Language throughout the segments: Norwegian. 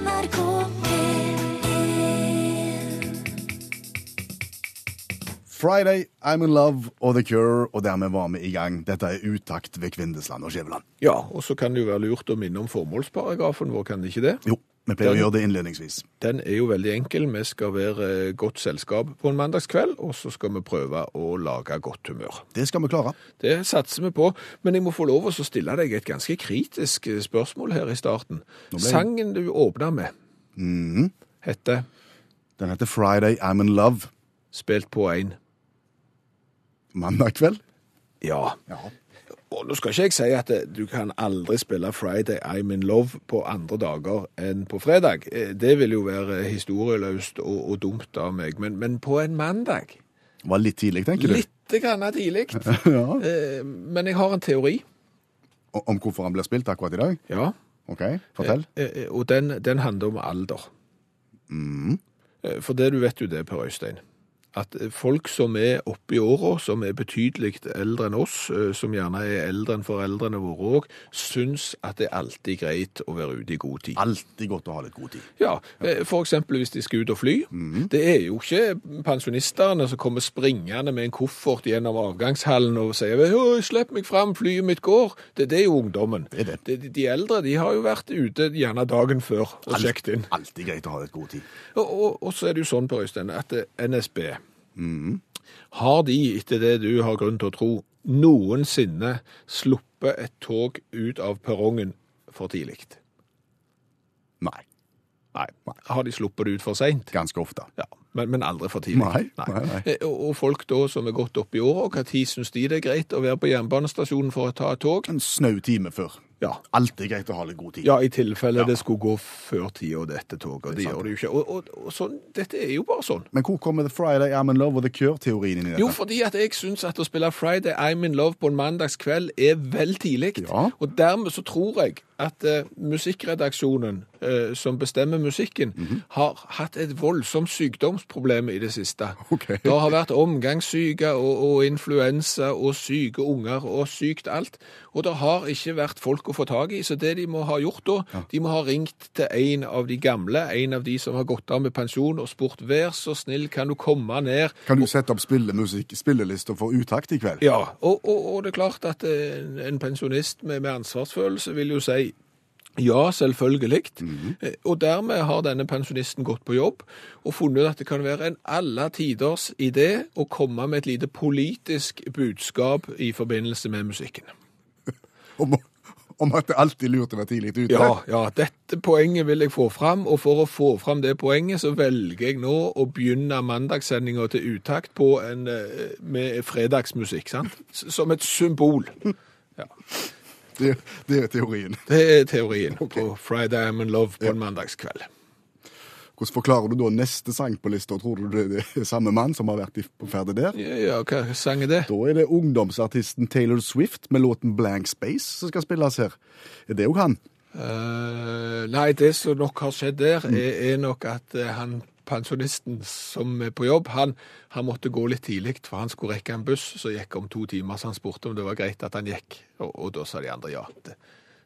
NRK P1 Friday, I'm in love og The Cure, og dermed var vi i gang. Dette er utakt ved Kvindesland og Skjæveland. Ja, og så kan det jo være lurt å minne om formålsparagrafen vår, kan det ikke det? Jo, vi pleier å gjøre det innledningsvis. Den er jo veldig enkel. Vi skal være godt selskap på en mandagskveld, og så skal vi prøve å lage godt humør. Det skal vi klare. Det satser vi på, men jeg må få lov å stille deg et ganske kritisk eh, spørsmål her i starten. Jeg- Sangen du åpna med, Mhm. heter Den heter Friday, I'm in love. Spilt på en Mandag kveld. Ja. Ja. Og nå skal ikke jeg si at eh, du kan aldri spille Friday I'm in love på andre dager enn på fredag. Eh, Det vil jo være historieløst og, og dumt av meg, men, men på en mandag Var litt tidlig, tenker du? Litt grann tidlig. Ja. Eh, Men jeg har en teori. Om hvorfor han blir spilt akkurat i dag? Ja. OK, fortell. Eh, Og den, den handler om alder. Eh, For det du vet jo det, Per Øystein. At folk som er oppe i åra, som er betydelig eldre enn oss, som gjerne er eldre enn foreldrene våre òg, syns at det er alltid greit å være ute i god tid. Alltid godt å ha litt god tid. Ja, f.eks. hvis de skal ut og fly. Mhm. Det er jo ikke pensjonistene som kommer springende med en koffert gjennom avgangshallen og sier «Å, 'slipp meg fram, flyet mitt går'. Det, det er jo ungdommen. Det er det. De, de eldre de har jo vært ute gjerne dagen før og Alt- sjekket inn. Alltid greit å ha litt god tid. Og, og, og så er det jo sånn, Per Øystein, at eh, NSB Mhm. har de, etter det du har grunn til å tro, noensinne sluppet et tog ut av perrongen for tidlig? Nei. Nei. Har de sluppet det ut for seint? Ganske ofte. Ja, men, men aldri for tidlig. Nei, nei, nei. Eh, Og, og folk da som er godt oppe i åra, når syns de det er greit å være på jernbanestasjonen for å ta et tog? En snau time før. Ja. Alltid greit å ha litt god tid. Ja, i tilfelle Ja. det skulle gå før tida, dette toget. Og det sant. gjør det jo ikke. Og, og, og sånn, dette er jo bare sånn. Men hvor kommer The Friday, I'm in love og The Cure-teorien inn i dette? Jo, fordi at jeg syns at å spille Friday I'm in love på en mandagskveld er vel tidlig. Ja. Og dermed så tror jeg at eh, musikkredaksjonen eh, som bestemmer musikken, Mhm. har hatt et voldsomt sykdomsproblem i det siste. Okay. Det har vært omgangssyke og, og influensa og syke unger og sykt alt. Og det har ikke vært folk å få tak i, så det de må ha gjort da, de må ha ringt til en av de gamle, en av de som har gått av med pensjon, og spurt vær så snill, kan du komme ned Kan du sette opp spillemusikk, spillelister for utakt i kveld? ja, og, og, det er klart at en, en pensjonist med, med ansvarsfølelse vil jo si ja, selvfølgelig. Eh, Og dermed har denne pensjonisten gått på jobb og funnet at det kan være en alle tiders idé å komme med et lite politisk budskap i forbindelse med musikken. Om, om at det alltid lurte lurt å være tidlig ute? Ja, ja, dette poenget vil jeg få fram, og for å få fram det poenget så velger jeg nå å begynne mandagssendinga til utakt på en, eh, med fredagsmusikk, sant? Som et symbol. Ja. Det, det er teorien. Det er teorien på Friday I'm in Love på en mandagskveld. Hvordan forklarer du da neste sang på lista? Tror du det er samme mann som har vært på ferde der? Ja, ja, hva sang er det? Da er det ungdomsartisten Taylor Swift med låten Blank Space som skal spilles her. Er det jo han? Uh, nei, det som nok har skjedd der, er, er nok at uh, han pensjonisten som er på jobb, han, han måtte gå litt tidlig, for han skulle rekke en buss som gikk om to timer, så han spurte om det var greit at han gikk, og, og da sa de andre ja.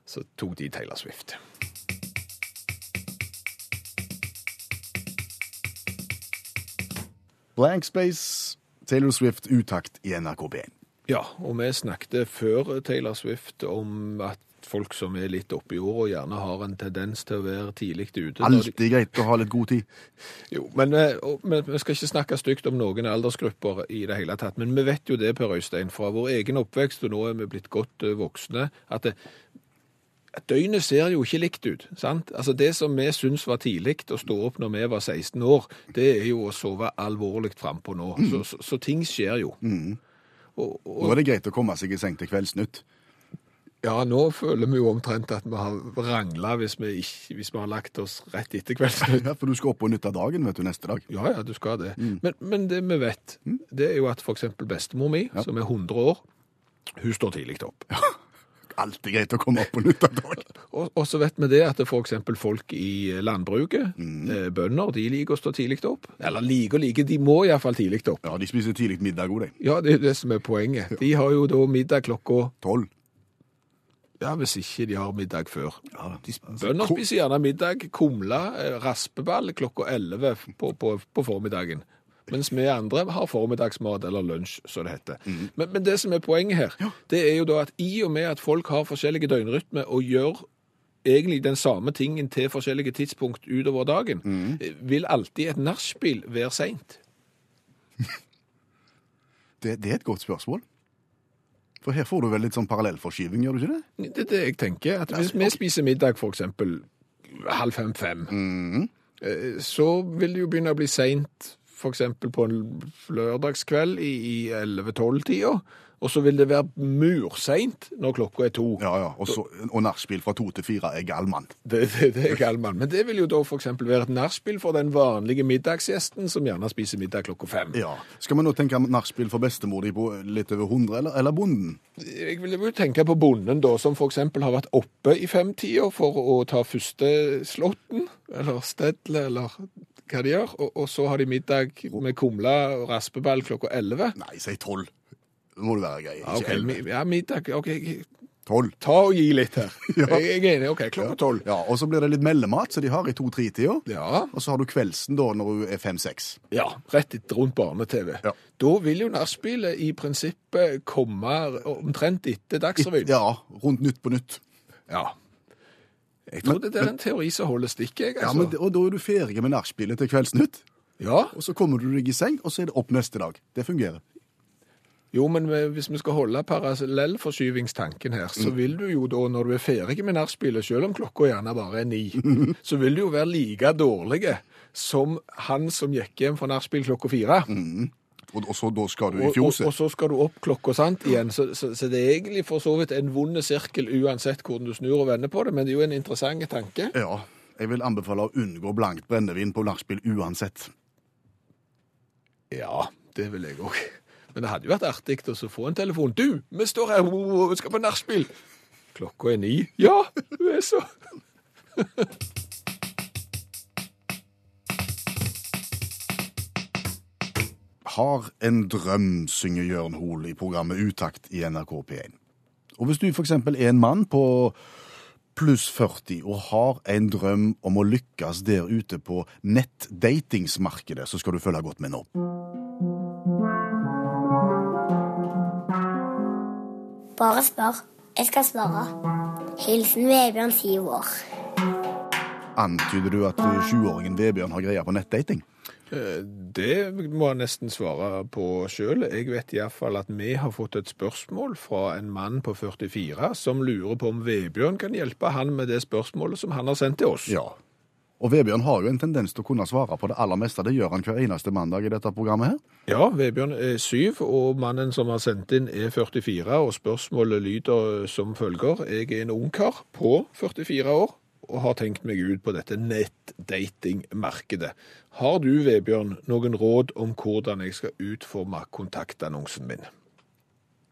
Så tok de Taylor Swift. Blank Space, Taylor Swift, utakt i NRK P1. Ja, og vi snakket før Taylor Swift om at folk som er litt oppe i og gjerne har en tendens til å være tidlig ute. Alltid de- greit å ha litt god tid. Jo, men eh, og- men vi skal ikke snakke stygt om noen aldersgrupper i det hele tatt. Men vi vet jo det, Per Øystein, fra vår egen oppvekst, og nå er vi blitt godt eh, voksne, at, det, døgnet ser jo ikke likt ut. sant? Altså Det som vi syns var tidlig å stå opp når vi var 16 år, det er jo å sove alvorlig frampå nå. Så, så, så ting skjer jo. Og, Nå er det greit å komme seg i seng til Kveldsnytt. Ja, nå føler vi jo omtrent at vi har rangla hvis, vi hvis vi har lagt oss rett etter Kveldsnytt. Ja, for du skal opp på nytt av dagen vet du, neste dag. Ja, ja, du skal det. Men, men det vi vet, det er jo at eksempel bestemor mi, som er 100 år, hun står tidlig opp. Alltid greit å komme opp på nytt av dagen. Og, og så vet vi det at eksempel folk i landbruket, mm. bønder, de liker å stå tidlig opp. Eller liker og liker, de må iallfall tidlig opp. Ja, de spiser tidlig middag òg, de. Ja, det er det som er poenget. De har jo da middag klokka Tolv. Ja, hvis ikke de har middag før. Ja, de, Bønder spiser gjerne middag, kumle, eh, raspeball klokka 11 på, på, på formiddagen. Mens vi andre har formiddagsmat eller lunsj, som det heter. Men, men det som er poenget her, det er jo da at i og med at folk har forskjellige døgnrytmer og gjør egentlig den samme tingen til forskjellige tidspunkt utover dagen, mm. vil alltid et nachspiel være seint. det, det er et godt spørsmål. For her får du vel litt sånn parallellforskyving, gjør du ikke det? Det er det jeg tenker. At hvis vi spiser middag eksempel halv fem-fem, eh, så vil det jo begynne å bli seint eksempel på en lørdagskveld i, i 11-12-tida. Og så vil det være murseint når klokka er to. Ja, ja. Og, så, og nachspiel fra to til fire er galmann. Det, det, det er galmann. Men det vil jo da eksempel være et nachspiel for den vanlige middagsgjesten som gjerne spiser middag klokka fem. Ja. Skal vi nå tenke nachspiel for bestemor di på litt over 100, eller, eller bonden? Jeg vil jo tenke på bonden da, som eksempel har vært oppe i femtida for å ta første slåtten, eller stedlet, eller hva de gjør, og, og så har de middag med kumle og raspeball klokka elleve. Nei, si tolv. Må du være grei. Ja, Ikke ok, elleve. mi- ja, middag, ok, Tolv. ta og gi litt her. Ja. Jeg er enig, ok, klokka tolv. Ja, og så blir det litt meldemat, så de har i to-tre-tida. Ja, Og så har du kveldsen da, når du er fem-seks. ja, rett etter rundt barne-TV. Ja. Da vil jo nachspielet i prinsippet komme omtrent etter Dagsrevyen. Ja, rundt Nytt på Nytt. Ja. Jeg tror det er en teori som holder stikket, jeg, Ja, altså. men, det- Og da er du ferdig med nachspielet til Kveldsnytt. Ja, Og så kommer du deg i seng, og så er det opp neste dag. Det fungerer. Jo, men hvis vi skal holde parallellforskyvingstanken her, så Mm. vil du jo da, når du er ferdig med nachspielet, selv om klokka gjerne bare er ni, så vil du jo være like dårlig som han som gikk hjem fra nachspiel klokka fire. Og, og så da skal du i Og, og, og så skal du opp klokka sant igjen, så, så, så det er egentlig for så vidt en vond sirkel uansett hvordan du snur og vender på det, men det er jo en interessant tanke. Ja. Jeg vil anbefale å unngå blankt brennevin på nachspiel uansett. Ja, det vil jeg òg. Men det hadde jo vært artig å få en telefon. Du, vi står her, og skal på nachspiel. Klokka er ni. Ja, du er så Har en drøm, synger Jørn Hoel i programmet Utakt i NRK P1. Og hvis du f.eks. er en mann på pluss 40 og har en drøm om å lykkes der ute på nettdatingsmarkedet, så skal du følge godt med nå. Bare spør. Jeg skal svare. Hilsen Vebjørn, syv år. Antyder du at 20-åringen Vebjørn har greie på nettdating? Eh, Det må jeg nesten svare på sjøl. Jeg vet iallfall at vi har fått et spørsmål fra en mann på 44 som lurer på om Vebjørn kan hjelpe han med det spørsmålet som han har sendt til oss. Ja. Og Vebjørn har jo en tendens til å kunne svare på det aller meste. Det gjør han hver eneste mandag i dette programmet her. Ja, Vebjørn er syv, og mannen som har sendt inn er 44, og spørsmålet lyder som følger. Jeg er en ungkar på 44 år og har tenkt meg ut på dette nettdatingmarkedet. Har du, Vebjørn, noen råd om hvordan jeg skal utforme kontaktannonsen min?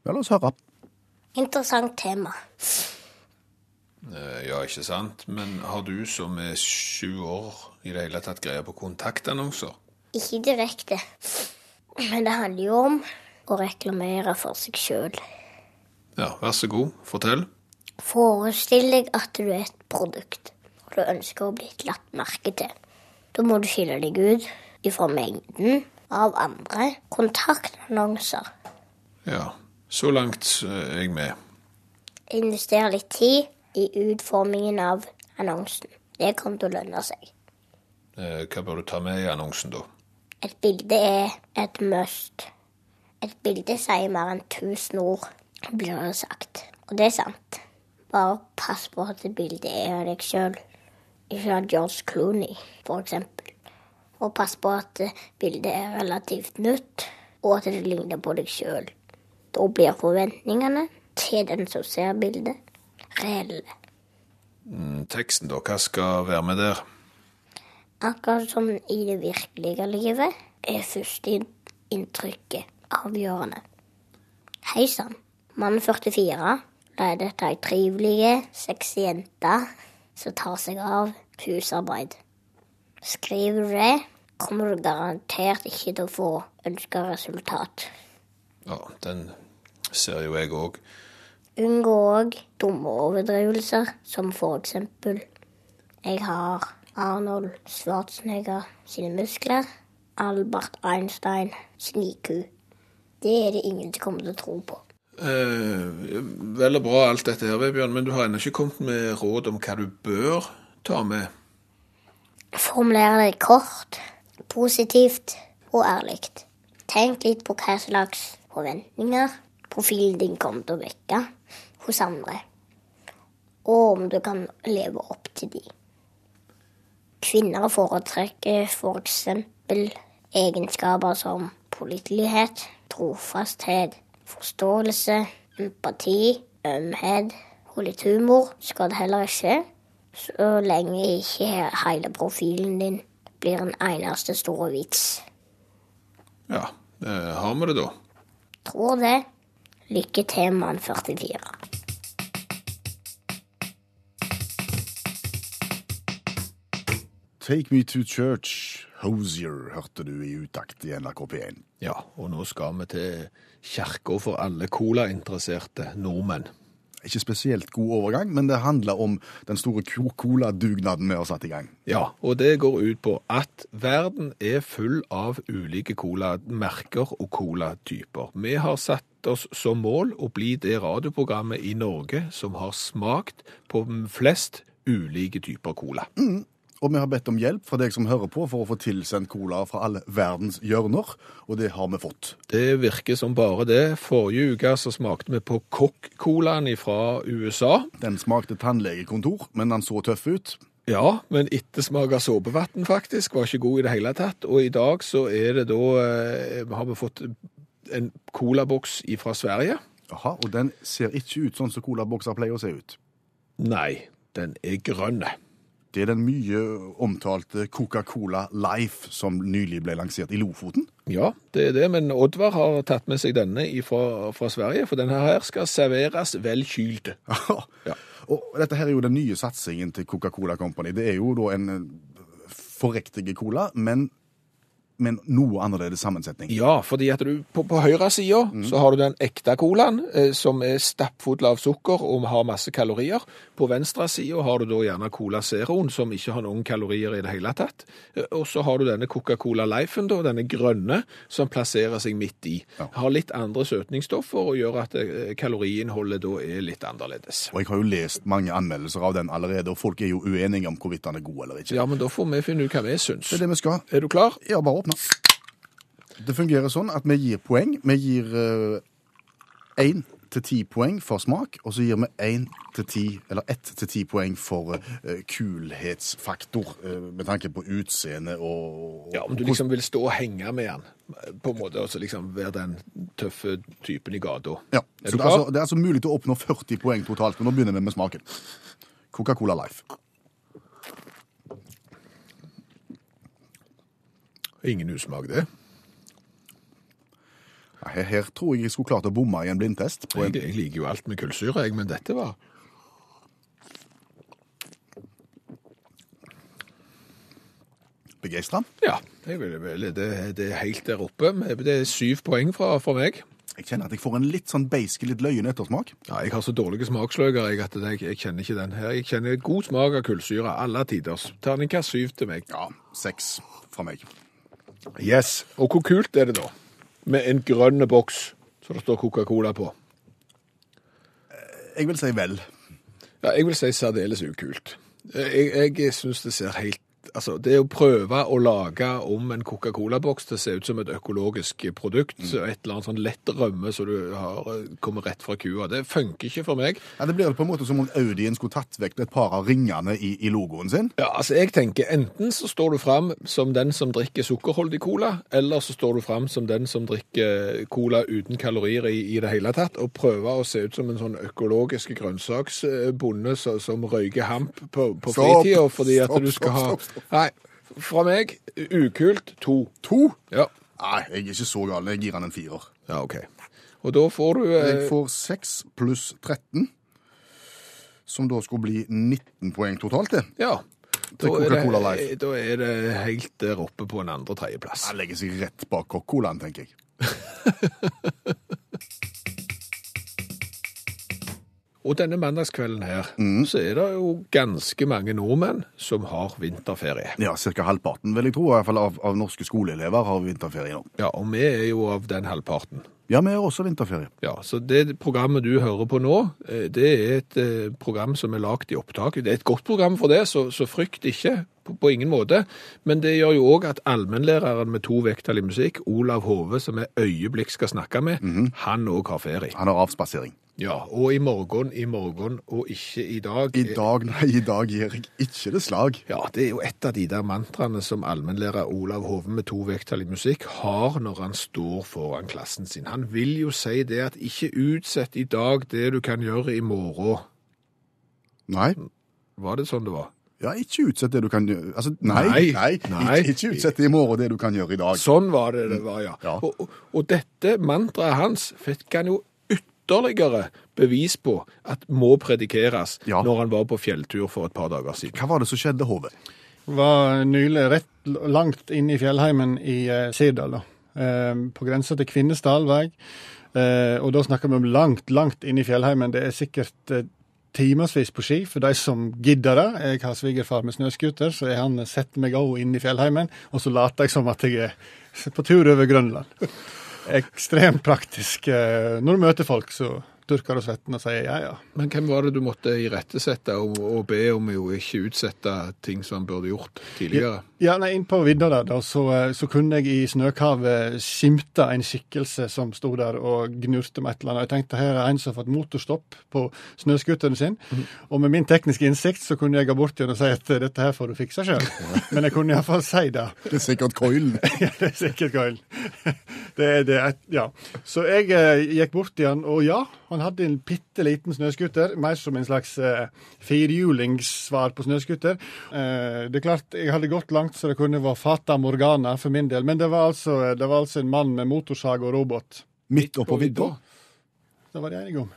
Ja, la oss høre. Interessant tema. Eh, Ja, ikke sant? Men har du som er sju år i det hele tatt greie på kontaktannonser? Ikke direkte, men det handler jo om å reklamere for seg sjøl. Ja, vær så god, fortell. Forestill deg at du er et produkt, og du ønsker å bli lagt merke til. Da må du skille deg ut ifra mengden av andre kontaktannonser. Ja, så langt eh, er jeg med. Invester litt tid i utformingen av annonsen. Det kommer til å lønne seg. Eh, Hva bør du ta med i annonsen, da? Et bilde er et must. Et bilde sier mer enn tusen ord, blir det sagt. Og det er sant. Bare pass på at bildet er av deg sjøl, ikke av George Clooney, eksempel. Og pass på at bildet er relativt nytt, og at det ligner på deg sjøl. Da blir forventningene til den som ser bildet, reelle. Mm, Teksten, da, hva skal være med der? Akkurat som i det virkelige livet er førsteinntrykket avgjørende. Hei sann, mann 44 leder dette ei trivelig, sexy jente som tar seg av husarbeid. Skriver du det, kommer du garantert ikke til å få ønska resultat. Ja, den ser jo jeg òg. Unngå òg dumme overdrivelser, som for eksempel Jeg har Arnold Schwarzenegger sine muskler. Albert Einstein sniku. Det er det ingen som kommer til å tro på. Eh, vel og bra alt dette her, Vebjørn, men du har ennå ikke kommet med råd om hva du bør ta med. Formulere det kort, positivt og ærlig. Tenk litt på hva slags forventninger profilen din kommer til å vekke hos andre, og om du kan leve opp til de. Kvinner foretrekker f.eks. egenskaper som pålitelighet, trofasthet, forståelse, empati, ømhet og litt humor. Skal det heller ikke så lenge ikke hele profilen din blir en eneste store vits. Ja, har vi det da? Tror det. Lykke til, mann 44. Take Me To Church, Hosier, hørte du i utakt i NRK P1. Ja, og nå skal vi til kirka for alle colainteresserte nordmenn. Ikke spesielt god overgang, men det handler om den store coladugnaden vi har satt i gang. Ja, og det går ut på at verden er full av ulike colamerker og colatyper. Vi har satt oss som mål å bli det radioprogrammet i Norge som har smakt på flest ulike typer cola. Og vi har bedt om hjelp fra deg som hører på for å få tilsendt cola fra alle verdens hjørner, og det har vi fått. Det virker som bare det. Forrige uke så smakte vi på Cock-colaen fra USA. Den smakte tannlegekontor, men den så tøff ut. Ja, men ettersmak av såpevann faktisk var ikke god i det hele tatt. Og i dag så er det da eh, Har vi fått en colaboks fra Sverige? Aha, og den ser ikke ut sånn som colabokser pleier å se ut. Nei, den er grønn. Det er den mye omtalte Coca-Cola Life som nylig ble lansert i Lofoten. Ja, det er det, men Oddvar har tatt med seg denne fra, fra Sverige, for denne her skal serveres vel kylt. Ja. Og dette her er jo den nye satsingen til Coca-Cola Company. Det er jo da en forrektige cola, men med noe annerledes sammensetning. Ja, fordi at du på, på høyre mm. så har du den ekte colaen, eh, som er stappfull av sukker og har masse kalorier. På venstre sida har du da gjerne Cola Zeroen, som ikke har noen kalorier i det hele tatt. Eh, Og så har du denne Coca-Cola Lifen, da, denne grønne, som plasserer seg midt i. Ja. Har litt andre søtningsstoffer og gjør at eh, kaloriinnholdet da er litt annerledes. Og jeg har jo lest mange anmeldelser av den allerede, og folk er jo uenige om hvorvidt den er god eller ikke. Ja, men da får vi finne ut hva vi syns. Det er det vi skal. Er du klar? Ja, bare åpne. Det fungerer sånn at vi gir poeng. Vi gir én til ti poeng for smak, og så gir vi én til ti, eller ett til ti poeng for uh, kulhetsfaktor, uh, med tanke på utseende og Ja, Om du liksom vil stå og henge med den, på en måte, og så liksom være den tøffe typen i gata. Ja, Er så du det er, klar? altså, det er altså mulig til å oppnå 40 poeng totalt, men nå begynner vi med smaken. Coca-Cola Life. Ingen usmak, det. Her, her tror jeg jeg skulle klart å bomme i en blindtest. På en, Jeg, jeg liker jo alt med kullsyre, jeg, men dette var begeistra. Ja, vil, vil, det, det er helt der oppe. Det er syv poeng fra, for meg. Jeg kjenner at jeg får en litt sånn beiske, litt løyen ettersmak. Ja, Jeg har så dårlige smaksløker jeg, at jeg, jeg kjenner ikke den her. Jeg kjenner god smak av kullsyre alle tiders. Terningkast syv til meg. Ja, seks fra meg. Yes. Og hvor kult er det da? Med en grønn boks som det står Coca-Cola på. Jeg vil si vel. Ja, jeg vil si særdeles ukult. Jeg, jeg syns det ser helt Altså, det å prøve å lage om en Coca-Cola-boks til å se ut som et økologisk produkt, mm. et eller annet sånn lett rømme som du har kommer rett fra kua, det funker ikke for meg. Ja, det blir på en måte som om Audien skulle tatt vekk et par av ringene i, i logoen sin. Ja, altså jeg tenker enten så står du fram som den som drikker sukkerholdig cola, eller så står du fram som den som drikker cola uten kalorier i, i det hele tatt, og prøver å se ut som en sånn økologisk grønnsaksbonde som, som røyker hamp på, på fritida fordi at Stopp, du skal stopp, stopp. Nei, fra meg ukult to. To? Ja. Nei, jeg er ikke så gal. Jeg gir han en firer. ja, OK. Og da får du eh, Jeg får 6 pluss 13, som da skulle bli 19 poeng totalt, det. Ja. Da er det- Da er det helt der oppe på en andre-tredjeplass. Han legger seg rett bak Coca-Colaen, tenker jeg. Og denne mandagskvelden her, så er det jo ganske mange nordmenn som har vinterferie. Ja, Ca. halvparten, vil jeg tro, i hvert fall av, av norske skoleelever har vinterferie nå. Ja, og vi er jo av den halvparten. Ja, vi har også vinterferie. Ja, så det programmet du hører på nå, eh, det er et eh, program som er lagt i opptak. Det er et godt program for det, så, så frykt ikke på, på ingen måte. Men det gjør jo òg at allmennlæreren med to vekttall i musikk, Olav Hove, som jeg øyeblikk skal snakke med, han òg har ferie. Han har avspasering. Ja, og i morgen, i morgen, og ikke i dag. I dag, nei, i dag gir jeg ikke det slag. Ja, det er jo et av de der mantraene som allmennlærer Olav Hove med to vekttall i musikk har når han står foran klassen sin. Han vil jo si det at ikke utsett i dag det du kan gjøre i morgen. Nei. Var det sånn det var? Ja, ikke utsett det du kan gjøre altså, Nei, Nei, nei, nei. Ikke, ikke utsett det i morgen det du kan gjøre i dag. Sånn var det det var, ja. Ja. Og, og, og dette mantraet hans fikk han jo ytterligere bevis på at må predikeres Ja. når han var på fjelltur for et par dager siden. Hva var det som skjedde, Hove? var nylig rett langt inne i fjellheimen i eh, Sirdal, da. Eh, på grensa til Kvinesdal vei. Eh, og da snakker vi om langt, langt inne i fjellheimen. Det er sikkert eh, timevis på ski for de som gidder det. Jeg har svigerfar med snøscooter, så jeg han setter meg òg inn i fjellheimen. Og så later jeg som at jeg er på tur over Grønland. Ekstremt praktisk. Eh, når du møter folk, så tørker og svetten og sier ja, ja. Men hvem var det du måtte irettesette og, og be om å ikke utsette ting som han burde gjort tidligere? Ja, nei, inn på vidda der, da, så, eh, så kunne jeg i snøkavet skimte en skikkelse som sto der og gnurte med et eller annet. Jeg tenkte her er en som har fått motorstopp på snøscooteren sin. Og med min tekniske innsikt så kunne jeg gå bort igjen og si at eh, dette her får du fikse sjøl. Men jeg kunne iallfall si det. Det er sikkert coilen. Ja, det er sikkert coilen. Det er det, et- ja. Så jeg eh, gikk bort igjen, og ja, han hadde en bitte liten snøscooter, mer som en slags eh, firehjulingssvar på snøscooter. Eh, det er klart, jeg hadde gått langt så det kunne være fata morgana for min del, men det var altså, det var altså en mann med motorsag og robot. Midt oppå vidda. Det var de enige om.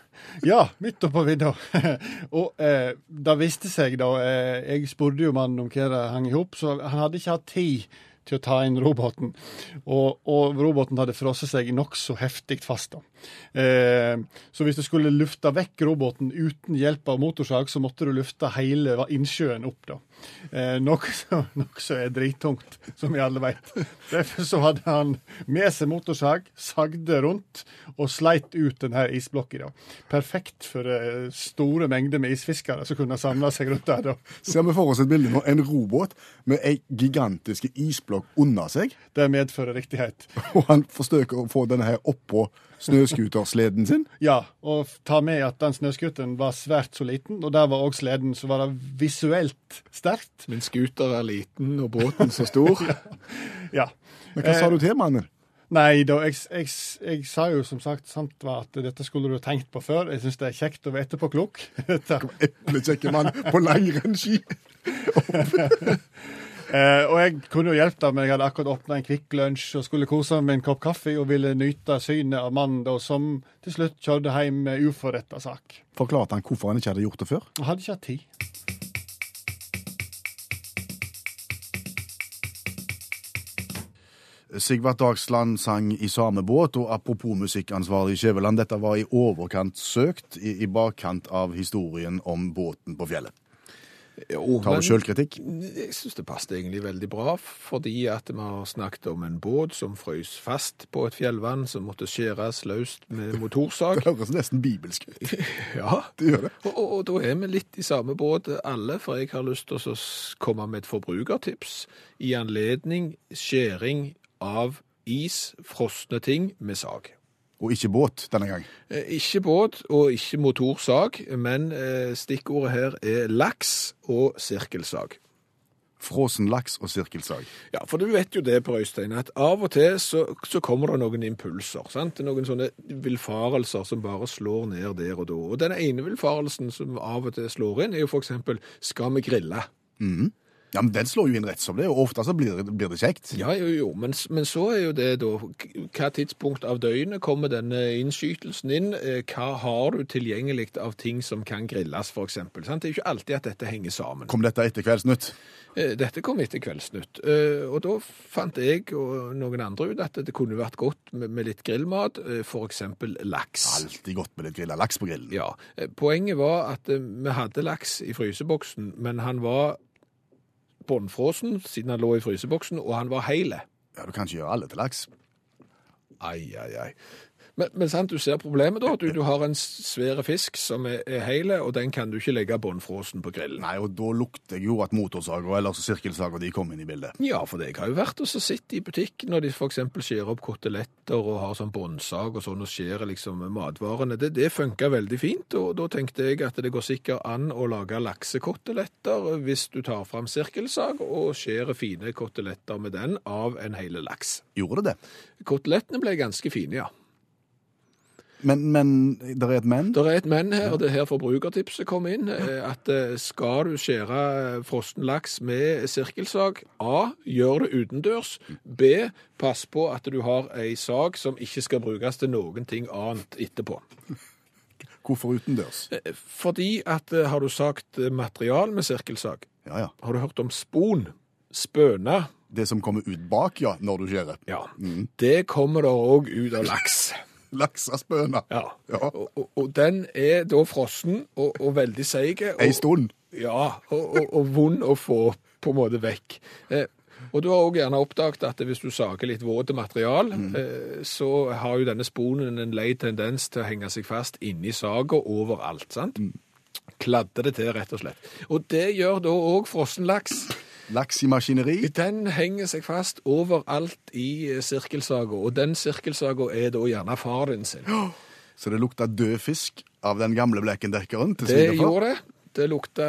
Ja, midt oppå vidda. og eh, det viste seg, da eh, Jeg spurte jo mannen om hva det hang i hop, så han hadde ikke hatt tid til å ta inn roboten. Og, og roboten hadde frosset seg nokså heftig fast. Eh, så hvis du skulle lufte vekk roboten uten hjelp av motorsag, så måtte du lufte hele innsjøen opp. da. Eh, Nokså nok er drittungt, som vi alle vet. Derfor så hadde han med seg motorsag, sagde rundt og sleit ut denne isblokka. Perfekt for eh, store mengder med isfiskere som kunne samle seg rundt der. da. Ser vi for oss et bilde nå. En robot med ei gigantisk isblokk under seg, Det medfører riktighet. og han forsøker å få denne her oppå snøscootersleden sin. Ja, og ta med at den snøscooteren var svært så liten, og der var òg sleden, så var det visuelt sterkt. Men scooter er liten og båten så stor. Ja. Men hva sa du til mannen? Nei, da, jeg, jeg, jeg sa jo som sagt sant var at dette skulle du ha tenkt på før. Jeg syns det er kjekt å være etterpåklok. Eplekjekke mann på langrennsski. Eh, og jeg kunne jo hjulpet men jeg hadde akkurat åpna en Kvikk Lunsj og skulle kose meg med en kopp kaffe og ville nyte synet av mannen da, som til slutt kjørte hjem med uforretta sak. Forklarte han hvorfor han ikke hadde gjort det før? Han hadde ikke hatt tid. Sigvart Dagsland sang i samme båt, og apropos musikkansvarlig Skjæveland, dette var i overkant søkt i, i bakkant av historien om båten på fjellet. Jo, Tar du sjølkritikk? jeg syns det passet egentlig veldig bra, fordi at vi har snakket om en båt som frøs fast på et fjellvann, som måtte skjæres løst med motorsag. Det høres nesten bibelsk ut. Ja, Det gjør det. og, og, og da er vi litt i samme båt alle, for jeg har lyst til å komme med et forbrukertips i anledning skjæring av is, frosne ting med sag. Og ikke båt denne gang. Eh, Ikke båt og ikke motorsag, men eh, stikkordet her er laks og sirkelsag. Fråsen laks og sirkelsag. Ja, for du vet jo det, Per Øystein, at av og til så, så kommer det noen impulser. sant? Noen sånne villfarelser som bare slår ned der og da. Og den ene villfarelsen som av og til slår inn, er jo eksempel 'skal vi grille'? Ja, men Den slår jo inn rett som det, og ofte så blir det, blir det kjekt. Ja, jo, jo, men, men så er jo det da Hva tidspunkt av døgnet kommer denne innskytelsen inn? Eh, Hva har du tilgjengelig av ting som kan grilles, f.eks.? Det er jo ikke alltid at dette henger sammen. Kom dette etter Kveldsnytt? Eh, Dette kom etter Kveldsnytt, eh, og da fant jeg og noen andre ut at det kunne vært godt med, litt grillmat, f.eks. laks. Alltid godt med litt grilla laks på grillen. Ja, Poenget var at vi hadde laks i fryseboksen, men han var bånnfrosen siden han lå i fryseboksen, og han var hele. Ja, Du kan ikke gjøre alle til laks. Ai, ai, ai. Men, men sant, du ser problemet da. Du, du har en svære fisk som er, er hele, og den kan du ikke legge bånnfrosen på grillen. Nei, og da lukter jeg jo at motorsager eller sirkelsager de kom inn i bildet. Ja, for jeg har jo vært og sitte sett i butikk når de f.eks. skjærer opp koteletter og har sånn båndsag og sånn og skjærer liksom matvarene. Det, det funka veldig fint, og da tenkte jeg at det går sikkert an å lage laksekoteletter hvis du tar fram sirkelsag og skjærer fine koteletter med den av en hele laks. Gjorde det det? Kotelettene ble ganske fine, ja. Men, men det er et men? Det er et men her, og det er her forbrukertipset kom inn. eh, At eh, skal du skjære frossen laks med sirkelsag, A. Gjør det utendørs. B. Pass på at du har ei sag som ikke skal brukes til noen ting annet etterpå. Hvorfor utendørs? Eh, Fordi at eh, har du sagt eh, material med sirkelsag, Ja, ja. har du hørt om spon? Spøne? Det som kommer ut bak, ja, når du skjærer. Ja. Det kommer da òg ut av laks. Laksaspøna. Ja. Ja. Og, og, og den er da frossen og, og veldig seig. Ei stund. Ja, og, vond å få på en måte vekk. Eh, og du har også gjerne oppdaget at hvis du sager litt våte material, eh, så har jo denne sponen en lei tendens til å henge seg fast inni saga overalt, sant? Kladde det til, rett og slett. Og det gjør da òg frossen laks. Laks i maskineri. Den henger seg fast overalt i eh, sirkelsaga, og den sirkelsaga er da gjerne far din sin. Så det lukta død fisk av den gamle blekendekkeren til Det svigerfar. gjorde det. Det lukta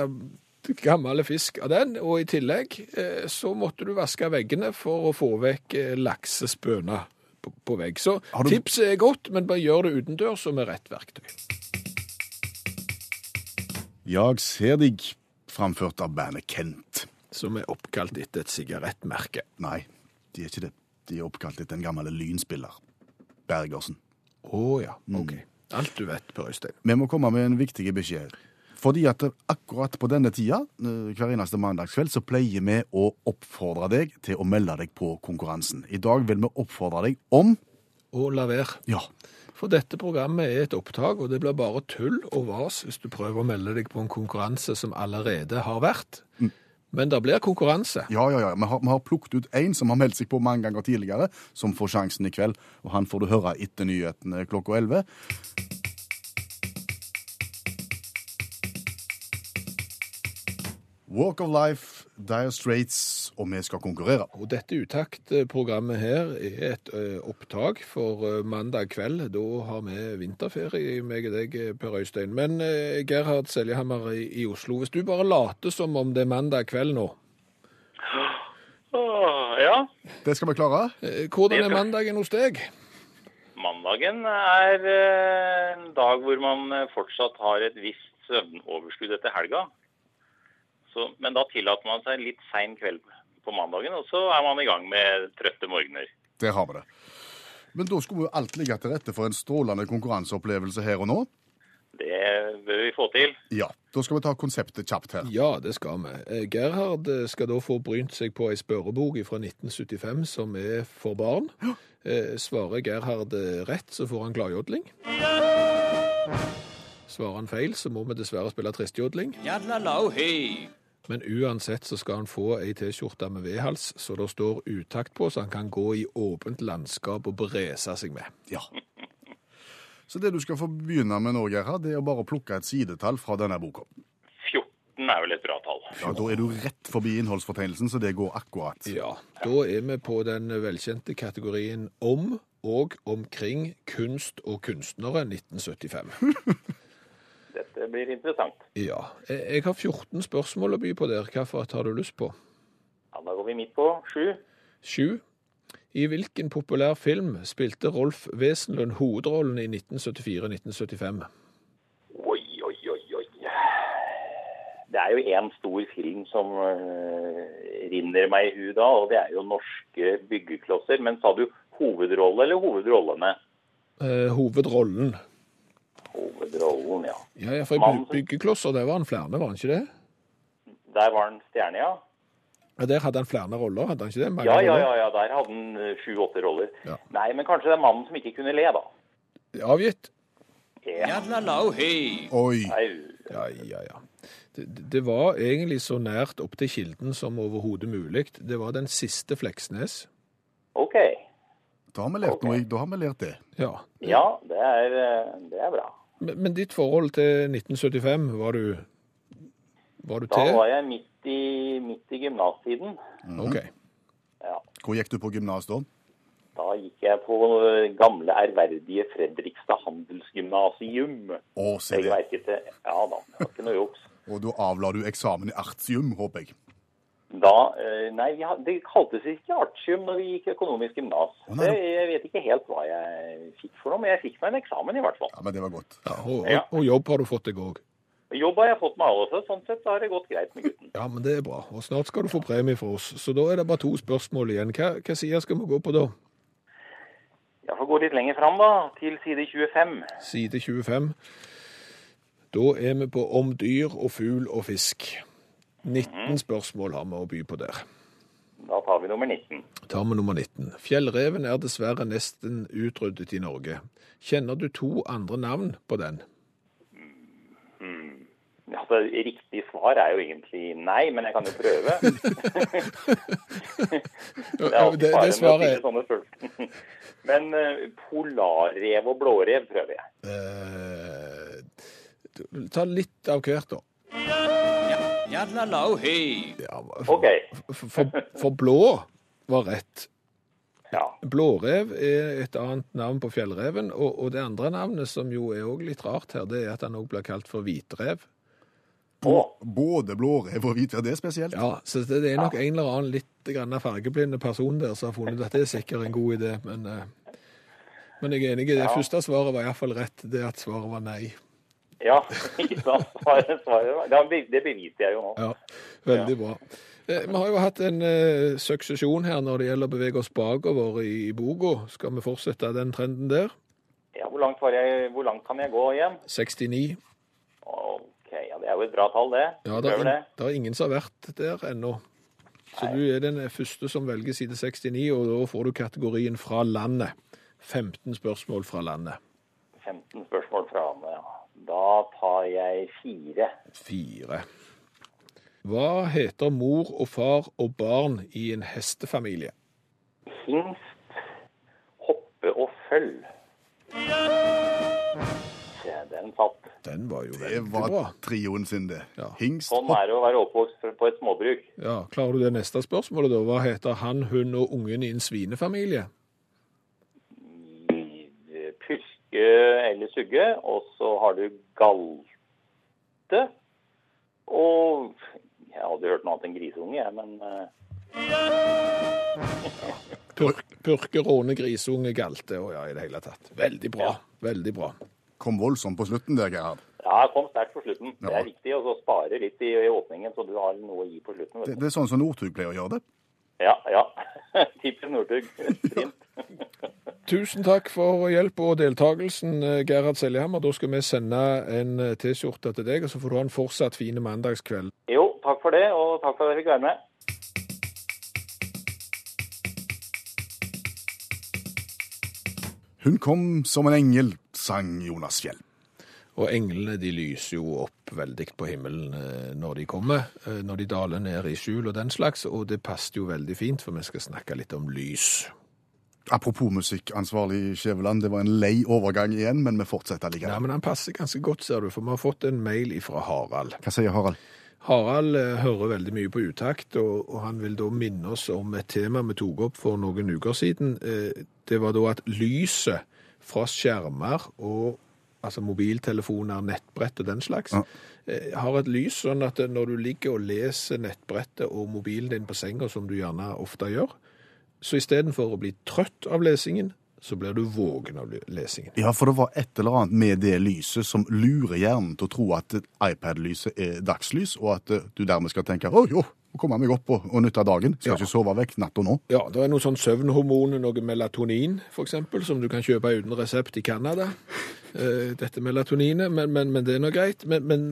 gammel fisk av den, og i tillegg eh, så måtte du vaske veggene for å få vekk eh, laksespøna på, på vegg. Så du- tipset er godt, men bare gjør det utendørs og med rett verktøy. Jag ser deg, framført av bandet Kent. Som er oppkalt etter et sigarettmerke. Nei, de er ikke det. De er oppkalt etter en gammel lynspiller. Bergersen. Å ja, OK. Alt du vet, Per Øystein. Vi må komme med en viktig beskjed. Fordi at akkurat på denne tida, eh, hver eneste mandagskveld, så pleier vi å oppfordre deg til å melde deg på konkurransen. I dag vil vi oppfordre deg om Å la være. Ja, For dette programmet er et opptak, og det blir bare tull og vas hvis du prøver å melde deg på en konkurranse som allerede har vært. Men det blir konkurranse. ja, ja. ja. Vi, har, vi har plukket ut en som har meldt seg på mange ganger tidligere, som får sjansen i kveld. Og han får du høre etter nyhetene klokka 11. Walk of Life, Dire Straits, og vi skal konkurrere. Og dette Utakt-programmet her er et ø, opptak for mandag kveld. Da har vi vinterferie, meg og deg, Per Øystein. Men ø, Gerhard Seljehammer i, i Oslo, hvis du bare later som om det er mandag kveld nå, ja, Det skal vi klare. hvordan er mandagen hos deg? mandagen er en dag hvor man fortsatt har et visst søvnoverskudd etter helga. Så, men da tillater man seg en litt sein kveld på mandagen, og så er man i gang med trøtte morgener. Der har vi det. Men da skulle jo alt ligge til rette for en strålende konkurranseopplevelse her og nå. Det bør vi få til. Ja, Da skal vi ta konseptet kjapt her. Ja, det skal vi. Eh, Gerhard eh, skal da få brynt seg på ei spørrebok fra 1975 som er for barn. Eh, Svarer Gerhard rett, så får han gladjodling. Svarer han feil, så må vi dessverre spille tristjodling. Men uansett så skal han få ei T-skjorte med V-hals, så det står utakt på, så han kan gå i åpent landskap og brese seg med. Ja. Så det du skal få begynne med nå, Gerhard, det er å bare plukke et sidetall fra denne boka. 14 er vel et bra tall. Ja, Da er du rett forbi innholdsfortegnelsen, så det går akkurat. Ja, da er vi på den velkjente kategorien om og omkring kunst og kunstnere 1975. Dette blir interessant. Ja, jeg har 14 spørsmål å by på der. Hvilket har du lyst på? Ja, da går vi midt på. Sju. Sju. I hvilken populær film spilte Rolf Wesenlund hovedrollen i 1974-1975? Oi, oi, oi, oi. det er jo én stor film som eh, rinner meg i hu da, og det er jo norske byggeklosser. Men sa du hovedrolle eller hovedrollene? Eh, hovedrollen. Hovedrollen, ja. Ja, ja, for i byggeklosser, der var han flere, var han ikke det? Der var han stjerne, ja. Ja, Der hadde han flere roller, hadde han ikke det? Mange Ja, ja, ja, ja, der hadde han eh, sju-åtte roller. Ja. Nei, men kanskje det er mannen som ikke kunne le, da. Avgitt? Ja. Oi. Ja, ja, ja. Det, det var egentlig så nært opp til kilden som overhodet mulig. Det var den siste Fleksnes. OK. Da har vi lært noe. Da har vi lært det. Ja. Ja, det er, eh, det er bra. Men, men ditt forhold til 1975, var du, var du Da var jeg midt i, midt i gymnastiden. OK. Ja. Hvor gikk du på gymnas da? Da gikk jeg på eh, gamle, ærverdige Fredrikstad handelsgymnasium. Å, se det. Jeg til Ja da, det var ikke noe juks. Og da avla du eksamen i artium, håper jeg. Da eh, Nei, det kaltes ikke artium når vi gikk økonomisk gymnas. Jeg vet ikke helt hva jeg fikk for noe, men jeg fikk meg en eksamen i hvert fall. Ja, Men det var godt. Ja, og, Ja. og, jobb har du fått deg òg. Jobb har jeg fått meg også, sånn sett så har det gått greit med gutten. Ja, men det er bra. Og snart skal du få premie for oss. Så da er det bare to spørsmål igjen. Hva, hva side skal vi gå på da? Jeg får gå litt lenger fram, da, til side 25. Side 25. Da er vi på om dyr og fugl og fisk. 19 spørsmål har vi å by på der. Da tar vi nummer 19. Tar vi nummer 19. Fjellreven er dessverre nesten utryddet i Norge. Kjenner du to andre navn på den? Altså, riktig svar er jo egentlig nei, men jeg kan jo prøve. Det er alltid fare med å stille sånne spørsmål. Men eh, polarrev og blårev prøver jeg. eh, Ta litt av hvert, da. Ja, OK. for, for, for blå var rett. Ja. Blårev er et annet navn på fjellreven, og, og det andre navnet, som jo er også litt rart her, det er at han også blir kalt for hvitrev. Å, Både blårev og hvitrev, det er spesielt. Ja, så det, det er nok en eller annen litt fargeblinde person der som har funnet at det er sikkert en god idé, men, eh, men jeg er enig det. Ja. Første svaret var iallfall rett, det at svaret var nei. Ja, ikke sant. Svaret, svaret, det beviser jeg jo nå. Ja, veldig bra. Eh, Vi har jo hatt en eh, suksesjon her når det gjelder å bevege oss bakover i, boka. Skal vi fortsette den trenden der? Ja, hvor langt, var jeg, hvor langt kan jeg gå igjen? 69. OK, ja, det er jo et bra tall, det. Ja, det er, det. det er ingen som har vært der ennå. Så du er den første som velger side 69, og da får du kategorien fra landet. 15 spørsmål fra landet. 15 spørsmål fra landet, ja. Da tar jeg fire. Fire. Hva heter mor og far og barn i en hestefamilie? Hingst, hoppe og følg. Se, den satt. Den var jo Det var trioen sin, det. Ja. Hingst, Sånn er det å være oppvokst på et småbruk. Ja, Klarer du det neste spørsmålet, da? Hva heter han, hun og ungen i en svinefamilie? I Purke eller sugge, og så har du galte. Og jeg hadde hørt noe annet enn grisunge, jeg, men eh, Purk, purke, råne, grisunge, galte og ja, i det hele tatt. Veldig bra. Veldig bra. kom voldsomt på slutten der, Gerhard. ja, jeg kom sterkt på slutten. Det er viktig å spare litt i, i åpningen, så du har noe å gi på slutten. Det, det er sånn som Northug pleier å gjøre det. Ja, ja. Tipper Northug. Tusen takk for hjelp og deltakelsen, eh, Gerhard Seljehammer. Da skal vi sende en eh, T-skjorte til deg, og så får du ha en fortsatt fin mandagskveld. Jo, takk for det, og takk for at jeg fikk være med. Hun kom som en engel, sang Jonas Fjell. Og englene de lyser jo opp veldig på himmelen eh, når de kommer, eh, når de daler ned i skjul og den slags, og det passet jo veldig fint, for vi skal snakke litt om lys. Apropos musikkansvarlig Skjæveland, det var en lei overgang igjen, men vi fortsetter Ja, Nei, men han passer ganske godt, ser du, for vi har fått en mail fra Harald. Hva sier Harald? Harald eh, hører veldig mye på utakt, og, og han vil da minne oss om et tema vi tok opp for noen uker siden. Det var da at lyset fra skjermer og altså mobiltelefoner, nettbrett og den slags, Ja. eh, har et lys sånn at når du ligger og leser nettbrettet og mobilen din på senga, som du gjerne ofte gjør, så istedenfor å bli trøtt av lesingen, så blir du våken av lesingen. Ja, for det var et eller annet med det lyset som lurer hjernen til å tro at iPad-lyset er dagslys, og at du dermed skal tenke å jo, nå kommer meg opp og, og nytte dagen. Skal Ja. ikke sove vekk natta nå. Ja, det er noe sånn søvnhormon, noe melatonin eksempel, som du kan kjøpe uten resept i Canada. Eh, dette melatoninet, men, men, men det er nå greit. Men, men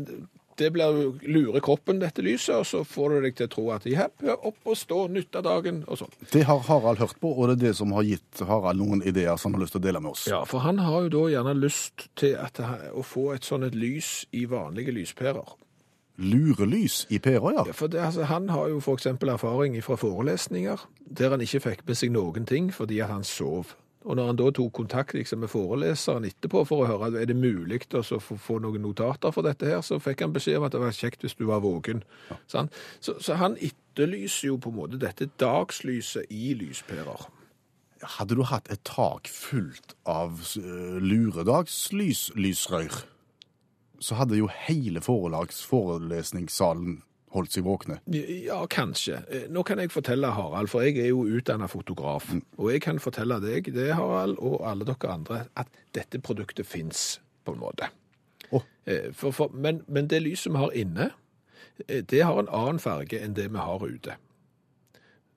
det blir jo lure kroppen, dette lyset, og så får du deg til å tro at jepp, opp og stå, nytte dagen, og sånn. Det har Harald hørt på, og det er det som har gitt Harald noen ideer som han har lyst til å dele med oss. Ja, for han har jo da gjerne lyst til at, å få et sånn et lys i vanlige lyspærer. Lurelys i pæra, ja. Ja, for det, altså, han har jo for eksempel erfaring fra forelesninger, der han ikke fikk med seg noen ting fordi han sov. Og når han da tok kontakt liksom, med foreleseren etterpå for å høre er det mulig å så få, noen notater for dette her, så fikk han beskjed om at det var kjekt hvis du var våken. Sant? Så, så han etterlyser jo på en måte dette dagslyset i lyspærer. Hadde du hatt et tak fullt av uh, luredagslysrør, så hadde jo hele forelesningssalen holdt seg våkne. Ja, kanskje. Eh, Nå kan jeg fortelle Harald, for jeg er jo utdannet fotograf. Og jeg kan fortelle deg, det Harald, og alle dere andre, at dette produktet fins på en måte. Eh, For, for, men, men det lyset vi har inne, eh, det har en annen farge enn det vi har ute.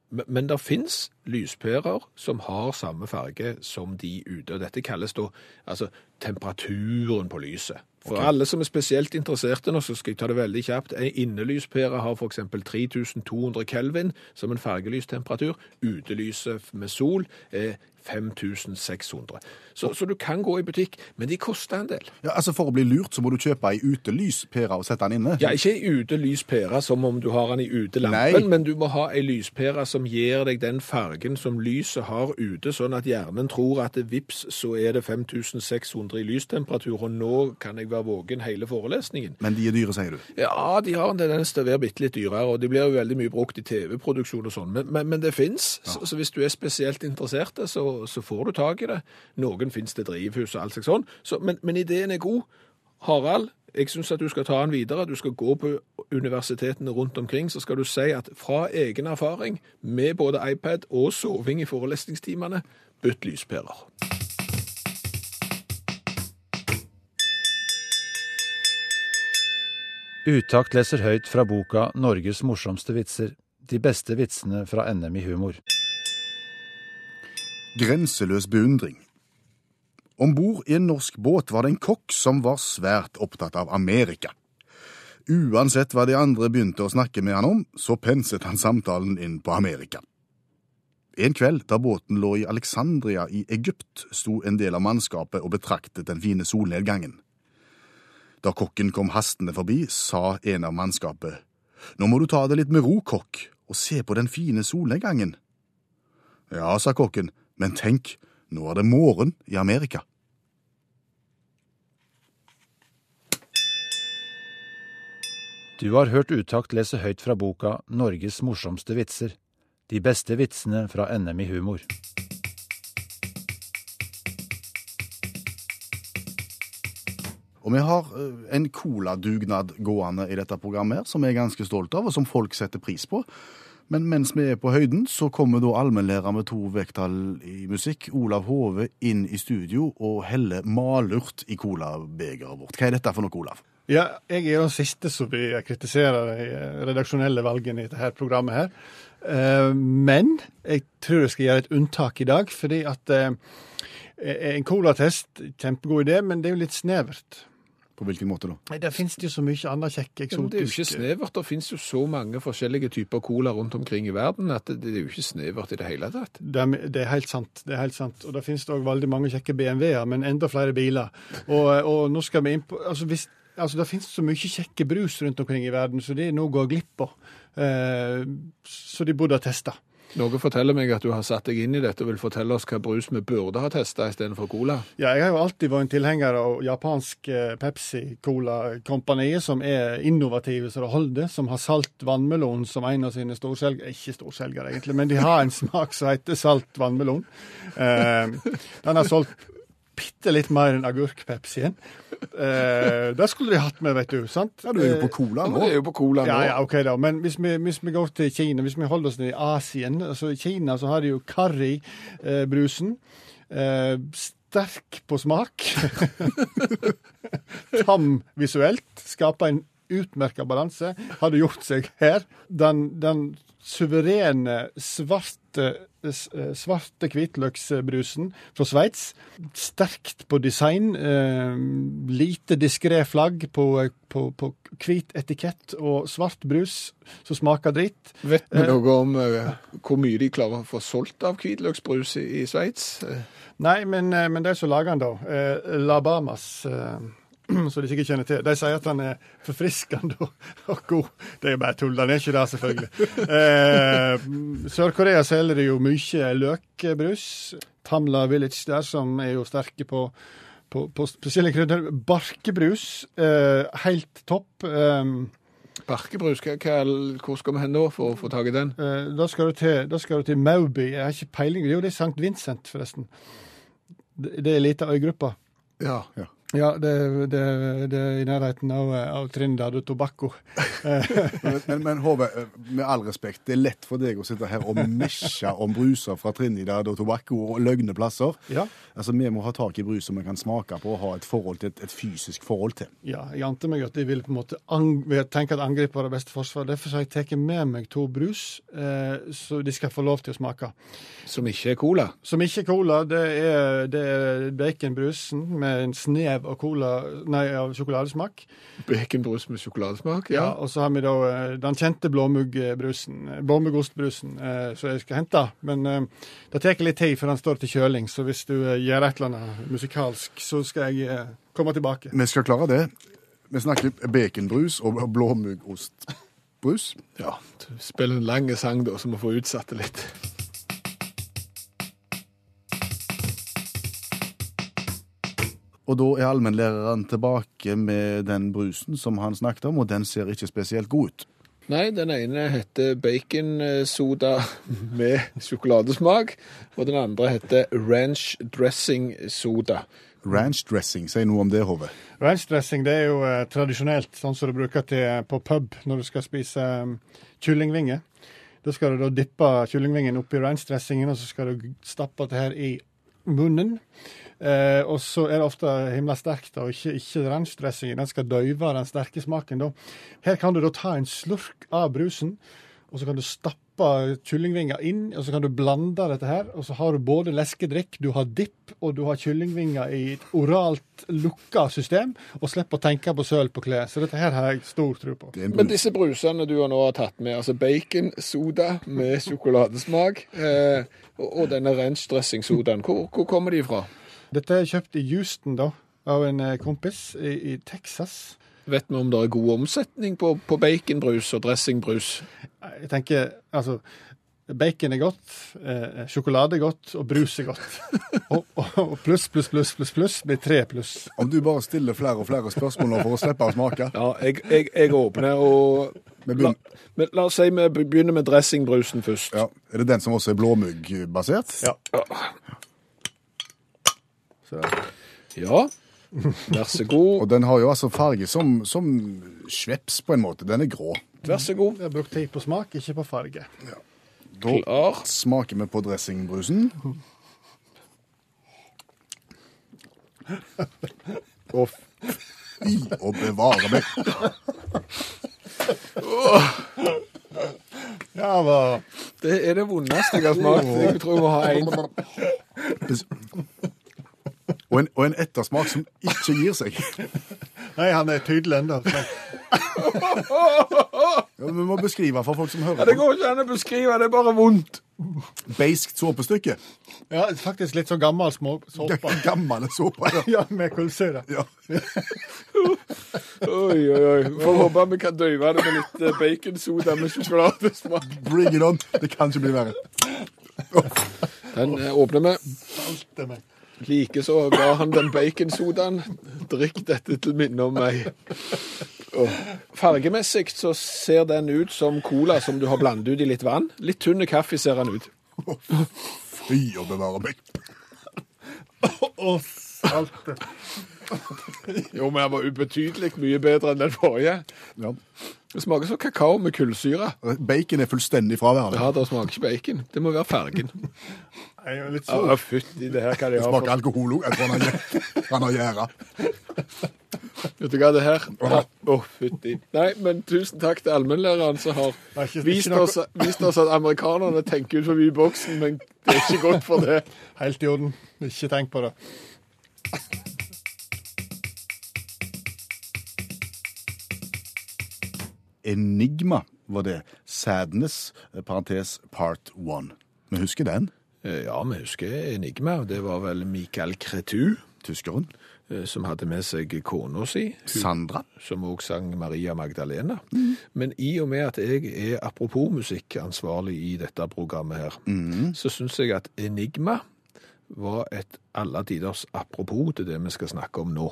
Men, men det fins lyspærer som har samme farge som de ute. og Dette kalles da altså temperaturen på lyset. For alle som er spesielt interesserte nå, så skal jeg ta det veldig kjapt. En innelyspære har f.eks. 3200 kelvin som en fargelystemperatur. Utelyset med sol er 5600. Så, så du kan gå i butikk, men de koster en del. Ja, altså For å bli lurt så må du kjøpe ei utelyspære og sette den inne. Ja, ikke ei utelyspære som om du har den i utelampen, Nei. men du må ha ei lyspære som gir deg den fargen som lyset har ute, sånn at hjernen tror at vips, så er det 5600 i lystemperatur, og nå kan jeg være våken hele forelesningen. Men de er dyre, sier du. Ja, de har en tendens til å være bitte litt dyrere, og de blir jo veldig mye brukt i TV-produksjon og sånn, men, men, men det fins. Så, så hvis du er spesielt interessert, så, så får du tak i det. Noen fins det drivhus og alt slags sånn, så, men, men ideen er god. Harald, jeg syns at du skal ta den videre. Du skal gå på universitetene rundt omkring, så skal du si at fra egen erfaring med både iPad og soving i forelesningstimene, bytt lyspærer. Utakt leser høyt fra boka 'Norges morsomste vitser'. De beste vitsene fra NM i humor. Grenseløs beundring. Om bord i en norsk båt var det en kokk som var svært opptatt av Amerika. Uansett hva de andre begynte å snakke med han om, så penset han samtalen inn på Amerika. En kveld da båten lå i Alexandria i Egypt, sto en del av mannskapet og betraktet den fine solnedgangen. Da kokken kom hastende forbi, sa en av mannskapet, Nå må du ta det litt med ro, kokk, og se på den fine solnedgangen. Ja, sa kokken, men tenk, nå er det morgen i Amerika. Du har hørt Utakt lese høyt fra boka 'Norges morsomste vitser'. De beste vitsene fra NM i humor. Og vi har eh, en coladugnad gående i dette programmet her, som vi er ganske stolt av, og som folk setter pris på. Men mens vi er på høyden, så kommer da allmennlærer med to vekttall i musikk, Olav Hove, inn i studio og heller malurt i colabegeret vårt. Hva er dette for noe, Olav? Ja, jeg er den siste som vil kritisere de eh, redaksjonelle valgene i dette programmet her. Eh, Men jeg tror jeg skal gjøre et unntak i dag, fordi at eh, en colatest, kjempegod idé, men det er jo litt snevert. På hvilken måte da? Nei, Der finnes det jo så mye annet kjekke, eksotisk det er jo ikke snevert. Det finnes jo så mange forskjellige typer cola rundt omkring i verden at det, det er jo ikke snevert i det hele tatt. det er, det er helt sant. det er helt sant. Og det finnes òg veldig mange kjekke BMW-er, men enda flere biler. Og, og nå skal vi inn på altså, hvis, altså Det finnes så mye kjekke brus rundt omkring i verden, så det er noe å gå glipp av. Eh, så de burde ha testa. Noe forteller meg at du har satt deg inn i dette og vil fortelle oss hva brus vi burde ha testa istedenfor cola. Ja, jeg har jo alltid vært en tilhenger av japansk eh, Pepsi Cola-kompaniet, som er innovative så det holder, som har salt vannmelon som en av sine storselgere. Ikke storselgere, egentlig, men de har en smak som heter salt vannmelon. Eh, den har solgt bitte litt mer enn agurkpepsien. Eh, det skulle de hatt med, vet du. sant? Ja, du er jo på cola nå. Du er jo på cola nå. Ja, ja, ok da, men hvis vi, hvis vi går til Kina, hvis vi holder oss ned i Asien altså I Kina så har de jo currybrusen. Eh, sterk på smak. Tam visuelt. Skaper en utmerka balanse. Hadde gjort seg her. Den, den suverene svarte eh, svarte hvitløksbrusen fra Sveits. Sterkt på design. Eh, lite diskré flagg på, på, på hvit etikett og svart brus som smaker dritt. Vet vi Eh. noe om eh, hvor mye de klarer å få solgt av hvitløksbrus i, i Sveits? Eh, Nei, men, eh, men de som lager den, da, eh, Labamas, eh, som de sikkert kjenner til, de sier at han er forfriskende og, og god. Det er jo bare tull. han er ikke det, selvfølgelig. Eh, Sør-Korea selger jo mye løkbrus. Tamla Village der, som er jo sterke på, på, på spesielle krydder. Barkebrus, eh, helt topp. Eh, Barkebrus, hvor skal vi hen nå for å få tak i den? Eh, da, skal du til, da skal du til Mauby. Jeg har ikke peiling. Jo, det er St. Vincent, forresten. Det, det er ei lita øygruppe. Ja. Ja. Ja, det, det, det er i nærheten av, av Trinidad og Tobacco. Men, men, men Håve, med all respekt, det er lett for deg å sitte her og mesje om bruser fra Trinidad og Tobacco og løgne plasser. Ja. Altså, Vi må ha tak i brus som vi kan smake på og ha et, forhold til, et, et fysisk forhold til. Ja, jeg ante meg at de ville på en måte ang vil tenke at angrep var det beste forsvar. Derfor har jeg tatt med meg to brus, eh, så de skal få lov til å smake. Som ikke er cola. Som ikke er cola, det er, det er baconbrusen med en snev av, cola, nei, av sjokoladesmak. Baconbrus med sjokoladesmak. Ja, Ja. og så har vi da eh, den kjente blåmuggbrusen, eh, blåmuggostbrusen, eh, som jeg skal hente. Men eh, det tar litt tid før den står til kjøling, så hvis du eh, gjør et eller annet musikalsk, så skal jeg eh, komme tilbake. Vi skal klare det. Vi snakker baconbrus og blåmuggostbrus. ja. Spill en lang sang, da, så vi får utsatt det litt. Og da er allmennlæreren tilbake med den brusen som han snakket om, og den ser ikke spesielt god ut. Nei, den ene heter baconsoda med sjokoladesmak, og den andre heter ranch dressing soda. Ranch dressing, si noe om det, Hove. Ranch-dressing det er jo eh, tradisjonelt sånn som du bruker til, eh, på pub når du skal spise um, kyllingvinger. Da skal du da dyppe kyllingvingen oppi ranch-dressingen, og så skal du stappe det her i munnen. Eh, og så er det ofte himla sterkt, og ikke, ikke ranch-dressingen. Den skal døyve den sterke smaken. da. Her kan du da ta en slurk av brusen, og så kan du stappe kyllingvinger inn, og så kan du blande dette her. Og så har du både leskedrikk, du har dipp, og du har kyllingvinger i et oralt lukka system, og slipper å tenke på søl på klær. Så dette her har jeg stor tro på. Men disse brusene du har nå har tatt med, altså baconsoda med sjokoladesmak, eh, og, denne ranch dressing sodaen, hvor, hvor kommer de fra? Dette er kjøpt i Houston, da, av en eh, kompis i, i Texas. Vet vi om det er god omsetning på, på baconbrus og dressingbrus? Jeg tenker, altså Bacon er godt, eh, sjokolade er godt, og brus er godt. og, og, og pluss, pluss, pluss, pluss, pluss blir tre pluss. Om du bare stiller flere og flere spørsmål nå for å slippe å smake. Ja, jeg, jeg, jeg åpner og la, men la oss si vi begynner med dressingbrusen først. ja. Er det den som også er blåmuggbasert? Ja. Så. Ja, vær så god. Og den har jo altså farge som, som sveps, på en måte. Den er grå. Vær så god. Jeg har brukt tid på smak, ikke på farge. Da Klar. smaker vi på dressingbrusen. Og fy å bevare meg. Ja, hva? Det er det vondeste jeg har smakt. Jeg tror jeg må ha en. Og en, og en ettersmak som ikke gir seg. Nei, han er tydelig ennå. Ja, vi må beskrive for folk som hører. Ja, det går ikke an å beskrive, det er bare vondt. Beiskt såpestykke. Ja, faktisk litt sånn gammel små såpe. Gammel såpe. Ja. Ja, med kullsyre. Ja. Oi, oi, oi. Får håpe vi kan døyve det med litt eh, baconsoda med sjokoladesmak. Bring it on. Det kan ikke bli verre. Den eh, åpner vi. Er meg. Likeså ga han den baconsodaen. Drikk dette til minne om meg. Oh. Fargemessig så ser den ut som cola som du har blandet ut i litt vann. Litt tynn kaffe ser den ut. Fy å bevare meg. Å, salte. Jo, men den var ubetydelig mye bedre enn den forrige. Ja. Det smaker som kakao med kullsyre. Bacon er fullstendig fraværende. Ja, det smaker ikke bacon. Det må være fargen. Jeg er litt Ja, sur. fytti, det her kan jeg Det ha smaker for alkohol òg. Jeg tror han har- han har gjæra. Vet du hva det her Å, å, fytti. Nei, men tusen takk til allmennlæreren som har Det er ikke- vist ikke noe- oss, vist oss at amerikanerne tenker ut forbi boksen, men det er ikke godt for det. Helt i orden. Ikke tenk på det. Enigma var det. Sadness, eh, parentes part one. Vi husker den. Eh, Ja, vi husker Enigma. Det var vel Michael Cretu Tyskeren. eh, som hadde med seg kona si. Sandra. som òg sang Maria Magdalena. Men i og med at jeg er apropos musikkansvarlig i dette programmet her, så syns jeg at Enigma var et alle tiders apropos til det vi skal snakke om nå.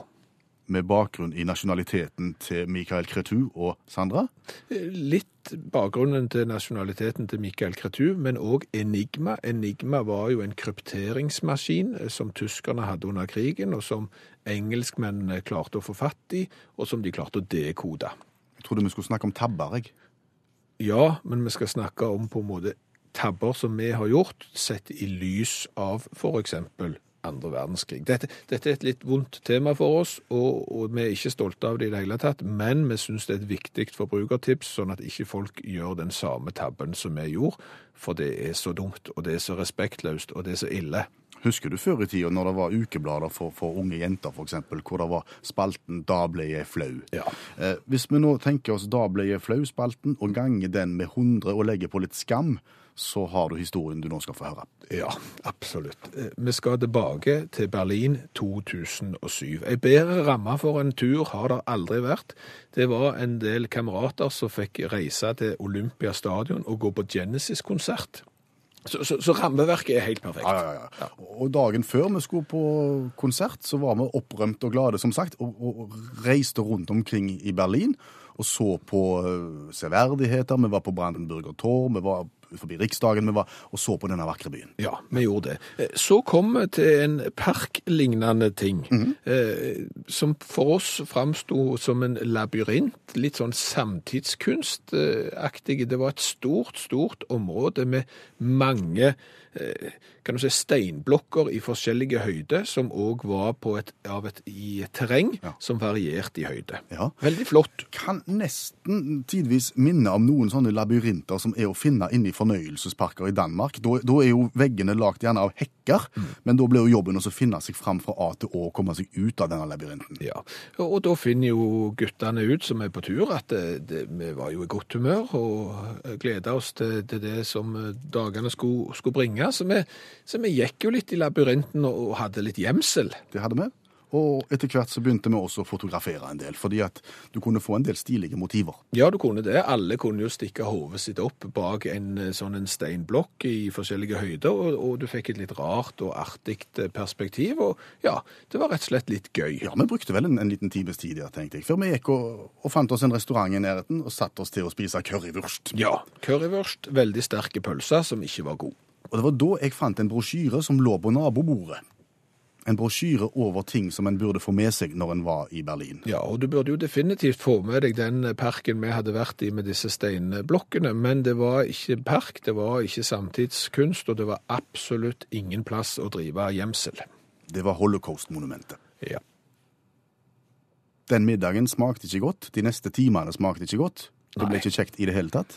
Med bakgrunn i nasjonaliteten til Michael Kretu og Sandra. Litt bakgrunnen til nasjonaliteten til Michael Kretu, men òg Enigma. Enigma var jo en krypteringsmaskin eh, som tyskerne hadde under krigen, og som engelskmennene klarte å få fatt i, og som de klarte å dekode. Jeg trodde vi skulle snakke om tabber, jeg. Ja, men vi skal snakke om på en måte tabber som vi har gjort, sett i lys av eksempel andre verdenskrig. Dette, dette er et litt vondt tema for oss, og, og vi er ikke stolte av det i det hele tatt, men vi synes det er et viktig forbrukertips, sånn at ikke folk gjør den samme tabben som vi gjorde, for det er så dumt, og det er så respektløst, og det er så ille. Husker du før i tida når det var ukeblader for, for unge jenter, f.eks., hvor det var spalten 'Da ble jeg flau'? Ja. Eh, hvis vi nå tenker oss 'Da ble jeg flau'-spalten, og ganger den med 100 og legger på litt skam, så har du historien du nå skal få høre. Ja, absolutt. Eh, Vi skal tilbake til Berlin 2007. Ei bedre ramme for en tur har det aldri vært. Det var en del kamerater som fikk reise til Olympiastadion og gå på Genesis-konsert. Så, så, så rammeverket er helt perfekt. Ja, ja, ja. Og dagen før vi skulle på konsert, så var vi opprømt og glade, som sagt, og, og reiste rundt omkring i Berlin og så på eh, severdigheter. Vi var på Brandenburger Tor, vi var forbi Riksdagen, vi var og så på denne vakre byen. Ja, vi gjorde det. Eh, Så kom vi til en parklignende ting, eh, som for oss framsto som en labyrint, litt sånn samtidskunstaktig. Det var et stort, stort område med mange eh, kan du si, steinblokker i forskjellige høyder, som òg var på et, av et, i et terreng Ja. som varierte i høyde. Ja. Veldig flott. Kan nesten tidvis minne om noen sånne labyrinter som er å finne inne i fornøyelsesparker i Danmark. Da, da er jo veggene lagt gjerne av hekker, men da blir jo jobben å finne seg fram fra A til Å og komme seg ut av denne labyrinten. Ja, og, og da finner jo guttene ut som er på tur at det, det, vi var jo i godt humør og gleda oss til, til det som eh, dagene skulle, skulle bringe. Så vi, så vi gikk jo litt i labyrinten og, hadde litt gjemsel. Det hadde vi. Og etter hvert så begynte vi også å fotografere en del, fordi at du kunne få en del stilige motiver. Ja, du kunne det. Alle kunne jo stikke hodet sitt opp bak en eh, sånn en steinblokk i forskjellige høyder, og, og du fikk et litt rart og artig eh, perspektiv. Og ja, det var rett og slett litt gøy. Ja, vi brukte vel en, en liten times tid der, tenkte jeg, før vi gikk og, og fant oss en restaurant i nærheten og satte oss til å spise currywurst. Ja, currywurst, veldig sterke pølser som ikke var god. Og det var da jeg fant en brosjyre som lå på nabobordet. En brosjyre over ting som en burde få med seg når en var i Berlin. Ja, og du burde jo definitivt få med deg den parken vi hadde vært i med disse steinblokkene, men det var ikke park, det var ikke samtidskunst, og det var absolutt ingen plass å drive gjemsel. Det var holocaust-monumentet. Ja. Den middagen smakte ikke godt, de neste timene smakte ikke godt. Det ble Nei. ikke kjekt i det hele tatt.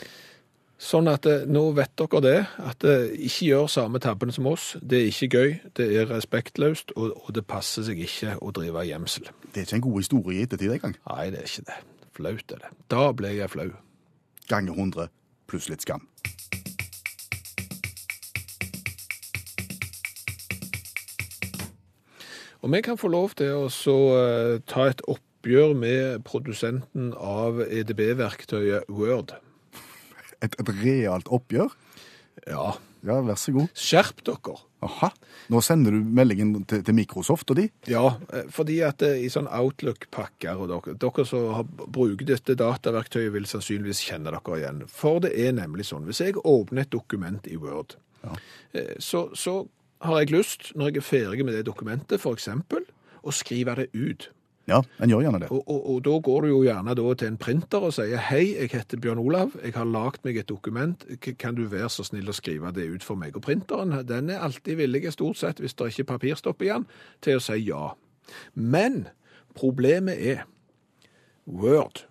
Sånn at eh, nå vet dere det, at det ikke gjør samme tabben som oss. Det er ikke gøy, det er respektløst, og, og det passer seg ikke å drive gjemsel. Det er ikke en god historie i ettertid engang. Nei, det er ikke det. Flaut er det. Da ble jeg flau. Ganger 100 pluss litt skam. Og vi kan få lov til å så, eh, ta et oppgjør med produsenten av EDB-verktøyet Word. Et, et realt oppgjør? Ja, Ja, vær så god. skjerp dere. Aha. Nå sender du meldingen til, til Microsoft og de. Ja, eh, fordi at eh, i sånn Outlook-pakker, og dere, dere som har, bruker dette dataverktøyet vil sannsynligvis kjenne dere igjen. For det er nemlig sånn, hvis jeg åpner et dokument i Word, ja. så, så har jeg lyst, når jeg er ferdig med det dokumentet, eksempel, å skrive det ut. Ja, en gjør gjerne det. Og, og, og da går du jo gjerne da til en printer og sier hei, jeg heter Bjørn Olav, jeg har lagd meg et dokument, kan du være så snill å skrive det ut for meg? Og printeren den er alltid villig, stort sett, hvis det ikke er papirstopp igjen, til å si ja. Men problemet er Word.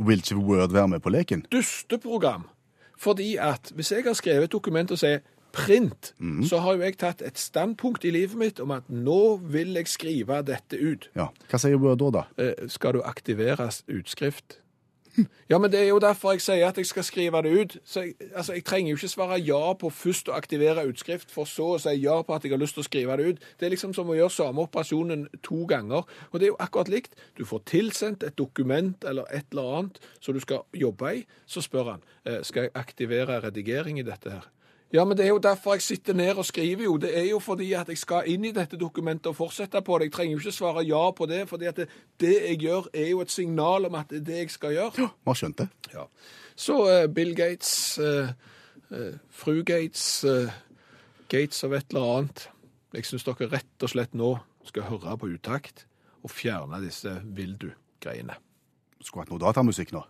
Vil ikke Word være med på leken? Dusteprogram. Fordi at hvis jeg har skrevet et dokument og sier print, så har jo jeg tatt et standpunkt i livet mitt om at nå vil jeg skrive dette ut. Ja. Hva sier du da, da? Eh, skal du aktiveres utskrift? Ja, men det er jo derfor jeg sier at jeg skal skrive det ut. Så jeg, altså, jeg trenger jo ikke svare ja på først å aktivere utskrift, for så å si ja på at jeg har lyst til å skrive det ut. Det er liksom som å gjøre samme operasjonen to ganger. Og det er jo akkurat likt. Du får tilsendt et dokument eller et eller annet som du skal jobbe i. Så spør han eh, skal jeg aktivere redigering i dette her. Ja, men det er jo derfor jeg sitter ned og skriver jo. Det er jo fordi at jeg skal inn i dette dokumentet og fortsette på det. Jeg trenger jo ikke svare ja på det, fordi at det, det jeg gjør er jo et signal om at det er det jeg skal gjøre. Vi har skjønt det. Ja. Så uh, Bill Gates, uh, uh, fru Gates, Gates av et eller annet. Jeg syns dere rett og slett nå skal høre på utakt og fjerne disse vil du-greiene. Skulle hatt noe datamusikk nå.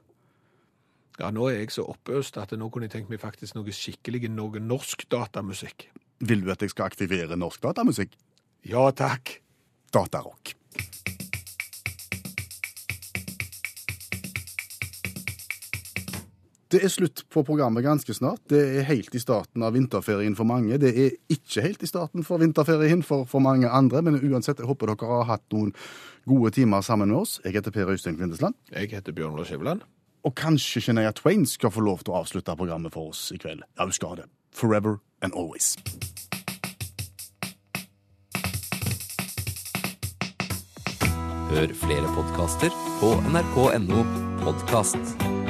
Ja, nå er jeg så oppøst at nå kunne jeg tenkt meg faktisk noe skikkelig noe norsk datamusikk. Vil du at jeg skal aktivere norsk datamusikk? Ja takk. Datarock. Det er slutt på programmet ganske snart. Det er helt i starten av vinterferien for mange. Det er ikke helt i starten for vinterferien for, for mange andre, men uansett, jeg håper dere har hatt noen gode timer sammen med oss. Jeg heter Per Øystein Kvindesland. Jeg heter Bjørn Lars Skjæveland. Og kanskje Shania Twain skal få lov til å avslutte programmet for oss i kveld. Ja, hun skal det. Forever and always. Hør flere podkaster på nrk.no podkast.